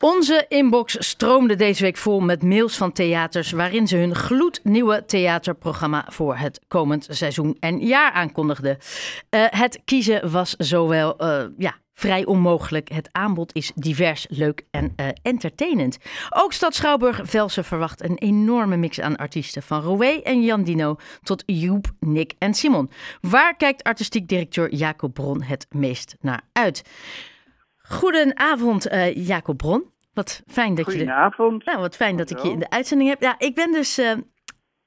Onze inbox stroomde deze week vol met mails van theaters waarin ze hun gloednieuwe theaterprogramma voor het komend seizoen en jaar aankondigden. Uh, het kiezen was zowel uh, ja, vrij onmogelijk. Het aanbod is divers, leuk en uh, entertainend. Ook Stad Schouwburg-Velsen verwacht een enorme mix aan artiesten. Van Roué en Jan Dino tot Joep, Nick en Simon. Waar kijkt artistiek directeur Jacob Bron het meest naar uit? Goedenavond, uh, Jacob Bron. Wat fijn dat Goedenavond. je. Nou, wat fijn dat ik je in de uitzending heb. Ja, ik ben dus uh,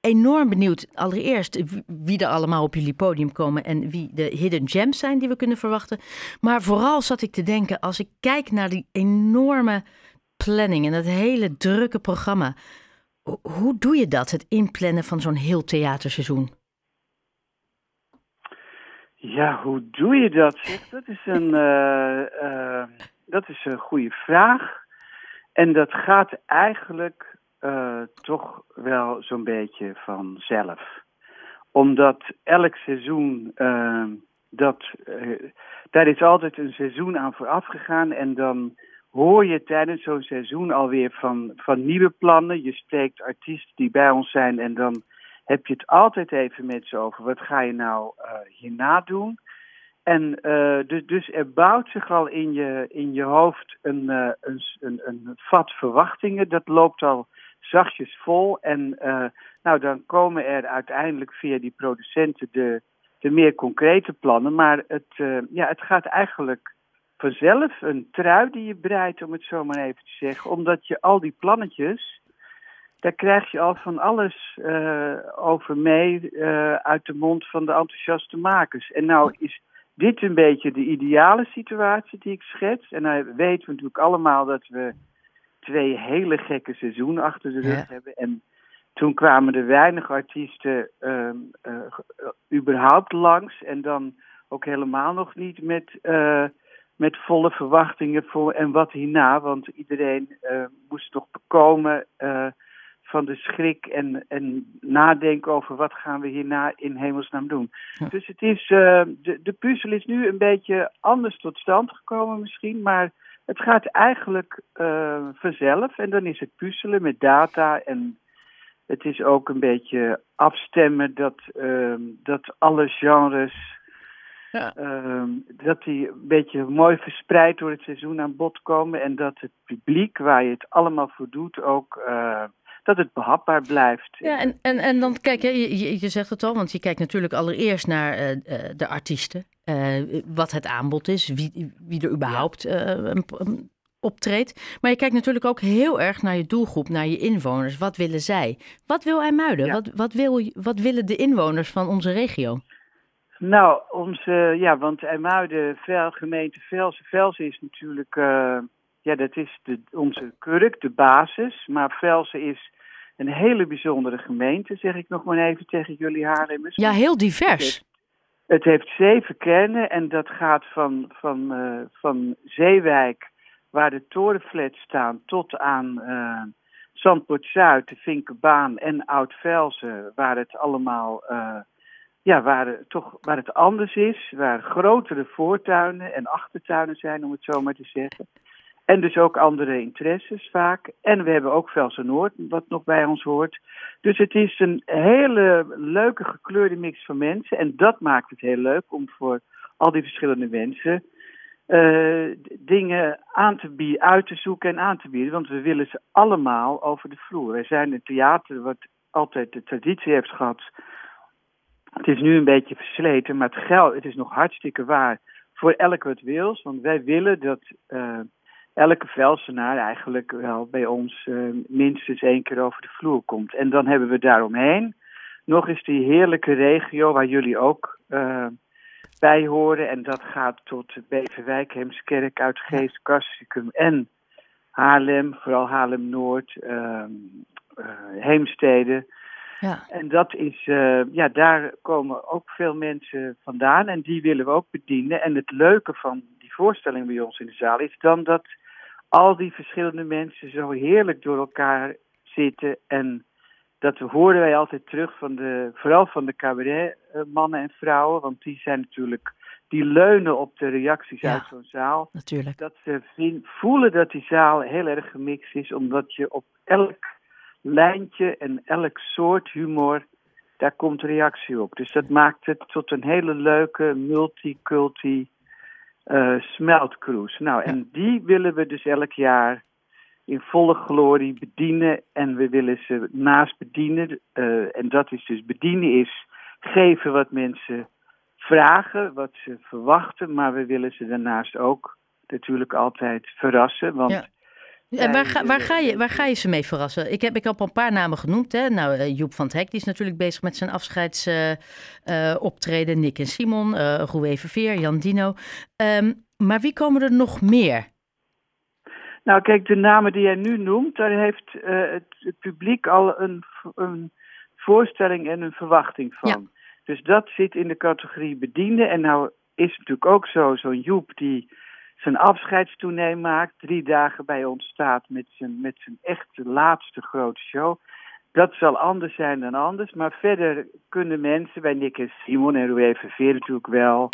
enorm benieuwd. Allereerst wie er allemaal op jullie podium komen en wie de hidden gems zijn die we kunnen verwachten. Maar vooral zat ik te denken, als ik kijk naar die enorme planning en dat hele drukke programma. Hoe doe je dat, het inplannen van zo'n heel theaterseizoen? Ja, hoe doe je dat? Dat is een, uh, uh, dat is een goede vraag. En dat gaat eigenlijk uh, toch wel zo'n beetje vanzelf. Omdat elk seizoen, dat, daar is altijd een seizoen aan vooraf gegaan. En dan hoor je tijdens zo'n seizoen alweer van, van nieuwe plannen. Je spreekt artiesten die bij ons zijn en dan heb je het altijd even met ze over. Wat ga je nou uh, hierna doen? En uh, dus, dus er bouwt zich al in je, in je hoofd een, uh, een, een, een vat verwachtingen. Dat loopt al zachtjes vol. En nou, dan komen er uiteindelijk via die producenten de, de meer concrete plannen. Maar het, ja, het gaat eigenlijk vanzelf een trui die je breidt, om het zo maar even te zeggen. Omdat je al die plannetjes daar krijg je al van alles uh, over mee uh, uit de mond van de enthousiaste makers. En nou is dit een beetje de ideale situatie die ik schets. En nou weten we natuurlijk allemaal dat we twee hele gekke seizoenen achter de rug ja. hebben. En toen kwamen er weinig artiesten uh, überhaupt langs. En dan ook helemaal nog niet met, met volle verwachtingen voor en wat hierna. Want iedereen moest toch bekomen van de schrik en, en nadenken over wat gaan we hierna in hemelsnaam doen. Ja. Dus het is, uh, de, de puzzel is nu een beetje anders tot stand gekomen misschien, maar het gaat eigenlijk uh, vanzelf en dan is het puzzelen met data en het is ook een beetje afstemmen dat, uh, dat alle genres ja. dat die een beetje mooi verspreid door het seizoen aan bod komen en dat het publiek waar je het allemaal voor doet ook dat het behapbaar blijft. Ja, en, en, en dan kijk, je, je, je zegt het al, want je kijkt natuurlijk allereerst naar uh, de artiesten. Uh, wat het aanbod is, wie, wie er überhaupt uh, optreedt. Maar je kijkt natuurlijk ook heel erg naar je doelgroep, naar je inwoners. Wat willen zij? Wat wil IJmuiden? Ja. Wat, wat, wil, wat willen de inwoners van onze regio? Nou, onze, ja, want IJmuiden, Vel, gemeente Velsen. Velsen is natuurlijk, ja, dat is de, onze kurk, de basis. Maar Velsen is een hele bijzondere gemeente, zeg ik nog maar even tegen jullie Haarlemmers. Ja, heel divers. Het heeft, zeven kernen en dat gaat van, van, uh, van Zeewijk, waar de torenflats staan, tot aan uh, Zandpoort Zuid, de Vinkenbaan en Oud-Velsen, waar het allemaal, uh, ja, waar toch, waar het anders is, waar grotere voortuinen en achtertuinen zijn, om het zo maar te zeggen. En dus ook andere interesses vaak. En we hebben ook Velsen Noord, wat nog bij ons hoort. Dus het is een hele leuke gekleurde mix van mensen. En dat maakt het heel leuk om voor al die verschillende mensen uh, dingen aan te bieden, uit te zoeken en aan te bieden. Want we willen ze allemaal over de vloer. Wij zijn een theater wat altijd de traditie heeft gehad. Het is nu een beetje versleten, maar het geld, het is nog hartstikke waar voor elk wat wils. Want wij willen dat. Uh, elke velsenaar eigenlijk wel bij ons uh, minstens één keer over de vloer komt. En dan hebben we daaromheen nog eens die heerlijke regio waar jullie ook uh, bij horen. En dat gaat tot Beverwijk, Heemskerk, Uitgeest, Kastrikum en Haarlem, vooral Haarlem-Noord, uh, Heemstede. Ja. En dat is, ja, daar komen ook veel mensen vandaan en die willen we ook bedienen. En het leuke van die voorstelling bij ons in de zaal is dan dat al die verschillende mensen zo heerlijk door elkaar zitten. En dat hoorden wij altijd terug van de, vooral van de cabaretmannen en vrouwen. Want die zijn natuurlijk die leunen op de reacties Ja. uit zo'n zaal. Natuurlijk. Dat ze voelen dat die zaal heel erg gemixt is, omdat je op elk lijntje en elk soort humor, daar komt reactie op. Dus dat maakt het tot een hele leuke multiculti eh smeltcruise. Nou, en die willen we dus elk jaar in volle glorie bedienen. En we willen ze naast bedienen, eh, en dat is dus bedienen is geven wat mensen vragen, wat ze verwachten. Maar we willen ze daarnaast ook natuurlijk altijd verrassen. Want Ja. En waar, ga, waar, ga je, waar ga je ze mee verrassen? Ik heb, ik heb al een paar namen genoemd. Hè? Nou, eh, Joep van het Hek die is natuurlijk bezig met zijn afscheidsoptreden. Nick en Simon, eh Roué Verveer, Jan Dino. Ehm, maar wie komen er nog meer? Nou, kijk, de namen die jij nu noemt, daar heeft eh, het, het publiek al een, een voorstelling en een verwachting van. Dus dat zit in de categorie bedienen. En nou is het natuurlijk ook zo, zo'n Joep die zijn afscheidstournee maakt, drie dagen bij ons staat met zijn, met zijn echte laatste grote show. Dat zal anders zijn dan anders. Maar verder kunnen mensen bij Nick en Simon en Roué Verveer natuurlijk wel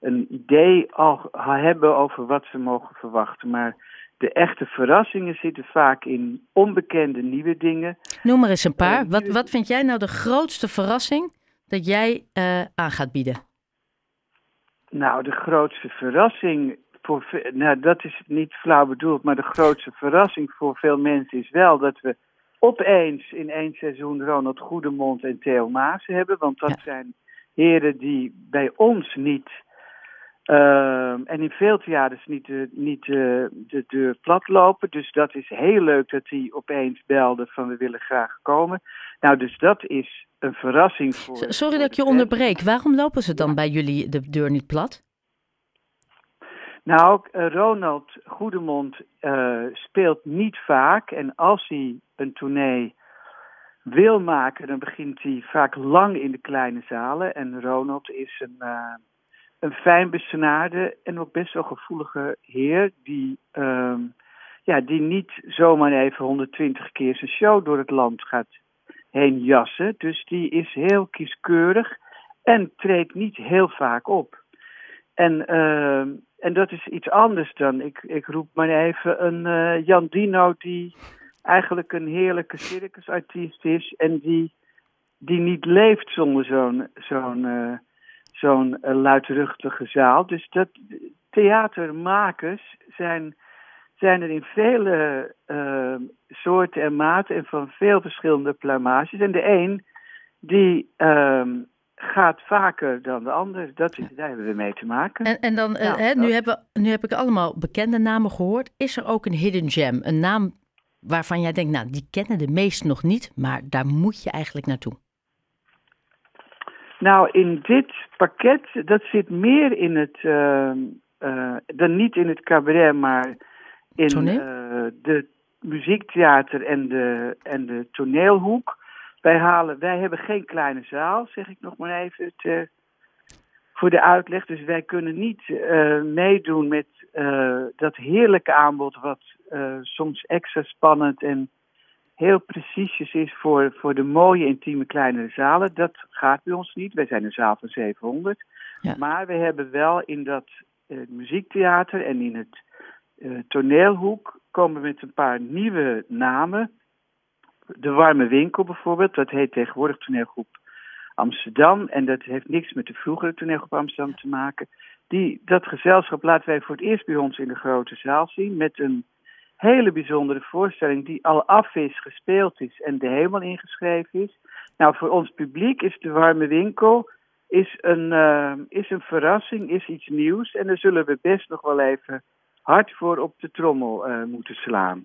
een idee al hebben over wat ze mogen verwachten. Maar de echte verrassingen zitten vaak in onbekende nieuwe dingen. Noem maar eens een paar. Eh, Wat, wat vind jij nou de grootste verrassing dat jij eh, aan gaat bieden? Nou, de grootste verrassing voor nou, dat is niet flauw bedoeld, maar de grootste verrassing voor veel mensen is wel dat we opeens in één seizoen Ronald Goedemond en Theo Maas hebben. Want dat Ja. zijn heren die bij ons niet, ehm, en in veel theaters niet, de, niet de, de deur plat lopen. Dus dat is heel leuk dat die opeens belden van we willen graag komen. Nou, dus dat is een verrassing voor... Sorry voor dat ik je onderbreek. Waarom lopen ze dan bij jullie de deur niet plat? Nou, eh, Ronald Goedemond eh, speelt niet vaak. En als hij een tournee wil maken, dan begint hij vaak lang in de kleine zalen. En Ronald is een, eh, een fijn besnaarde en ook best wel gevoelige heer. Die, ehm, ja, die niet zomaar even 120 keer zijn show door het land gaat heen jassen. Dus die is heel kieskeurig en treedt niet heel vaak op. En, ehm, en dat is iets anders dan, ik, ik roep maar even, een eh, Jan Dino die eigenlijk een heerlijke circusartiest is en die, die niet leeft zonder zo'n zo'n eh, zo'n eh, luidruchtige zaal. Dus dat, theatermakers zijn, zijn er in vele soorten en maten en van veel verschillende plamages. En de een die ehm, gaat vaker dan de ander. Dat is, Daar hebben we mee te maken. En, en dan, eh, hè, nu, hebben, nu heb ik allemaal bekende namen gehoord. Is er ook een hidden gem? Een naam waarvan jij denkt, nou, die kennen de meesten nog niet, maar daar moet je eigenlijk naartoe. Nou, in dit pakket, dat zit meer in het, ehm, eh, dan niet in het cabaret, maar in eh, de muziektheater en de, en de toneelhoek. Wij, halen, wij hebben geen kleine zaal, zeg ik nog maar even te- voor de uitleg. Dus wij kunnen niet eh, meedoen met eh, dat heerlijke aanbod, wat eh, soms extra spannend en heel preciesjes is voor, voor de mooie intieme kleinere zalen. Dat gaat bij ons niet. Wij zijn een zaal van 700. Ja. Maar we hebben wel in dat eh, muziektheater en in het eh, toneelhoek komen we met een paar nieuwe namen. De Warme Winkel bijvoorbeeld, dat heet tegenwoordig toneelgroep Amsterdam. En dat heeft niks met de vroegere toneelgroep Amsterdam te maken. Die, dat gezelschap laten wij voor het eerst bij ons in de grote zaal zien. Met een hele bijzondere voorstelling die al af is, gespeeld is en de hemel ingeschreven is. Nou, voor ons publiek is de Warme Winkel is een, eh, is een verrassing, is iets nieuws. En daar zullen we best nog wel even hard voor op de trommel eh, moeten slaan.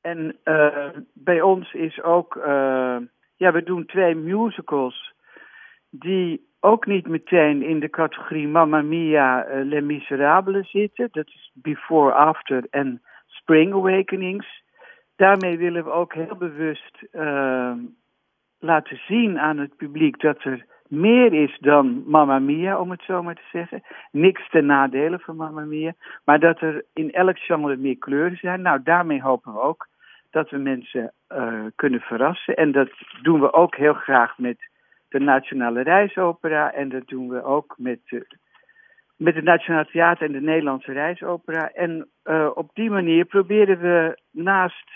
En eh, bij ons is ook, eh, ja, we doen twee musicals die ook niet meteen in de categorie Mamma Mia, eh, Les Miserables zitten. Dat is Before, After en Spring Awakenings. Daarmee willen we ook heel bewust laten zien aan het publiek dat er meer is dan Mamma Mia, om het zo maar te zeggen. Niks ten nadele van Mamma Mia. Maar dat er in elk genre meer kleuren zijn. Nou, daarmee hopen we ook dat we mensen eh, kunnen verrassen. En dat doen we ook heel graag met de Nationale Reisopera. En dat doen we ook met de met het Nationaal Theater en de Nederlandse Reisopera. En uh, op die manier proberen we naast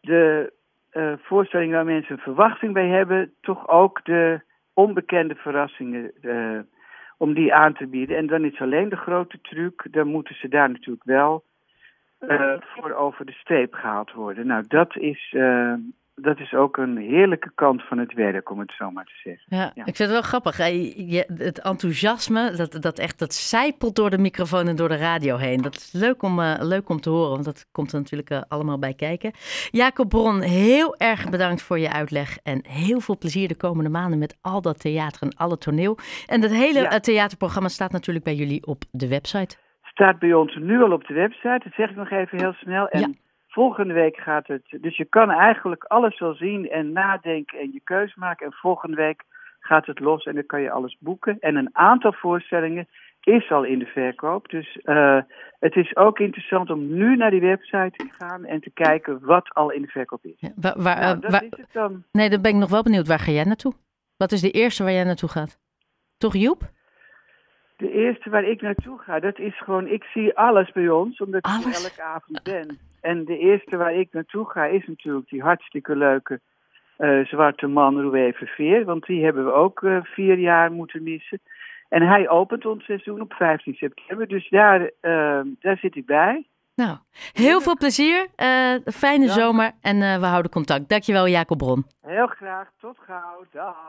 de uh, voorstellingen waar mensen een verwachting bij hebben, toch ook de onbekende verrassingen uh, om die aan te bieden. En dan is alleen de grote truc, dan moeten ze daar natuurlijk wel voor over de streep gehaald worden. Nou, dat is dat is ook een heerlijke kant van het werk, om het zo maar te zeggen. Ja, ik vind het wel grappig. het enthousiasme, dat, dat echt dat zijpelt door de microfoon en door de radio heen. Dat is leuk om, uh, leuk om te horen, want dat komt er natuurlijk uh, allemaal bij kijken. Jacob Bron, heel erg bedankt voor je uitleg. En heel veel plezier de komende maanden met al dat theater en alle toneel. En dat hele ja. theaterprogramma staat natuurlijk bij jullie op de website. Staat bij ons nu al op de website, dat zeg ik nog even heel snel. En ja. Volgende week gaat het. Dus je kan eigenlijk alles wel zien en nadenken en je keus maken. En volgende week gaat het los en dan kan je alles boeken. En een aantal voorstellingen is al in de verkoop. Dus uh, het is ook interessant om nu naar die website te gaan en te kijken wat al in de verkoop is. Ja, waar, waar, nou, dat waar, is het dan. Nee, dan ben ik nog wel benieuwd. Waar ga jij naartoe? Wat is de eerste waar jij naartoe gaat? Toch Joep? De eerste waar ik naartoe ga, dat is gewoon, ik zie alles bij ons, omdat alles? ik elke avond ben. En de eerste waar ik naartoe ga is natuurlijk die hartstikke leuke uh, zwarte man Roué Verveer. Want die hebben we ook uh, vier jaar moeten missen. En hij opent ons seizoen op 15 september. Dus daar, uh, daar zit ik bij. Nou, heel veel plezier. fijne ja. zomer en we houden contact. Dankjewel Jacob Bron. Heel graag. Tot gauw. Dag.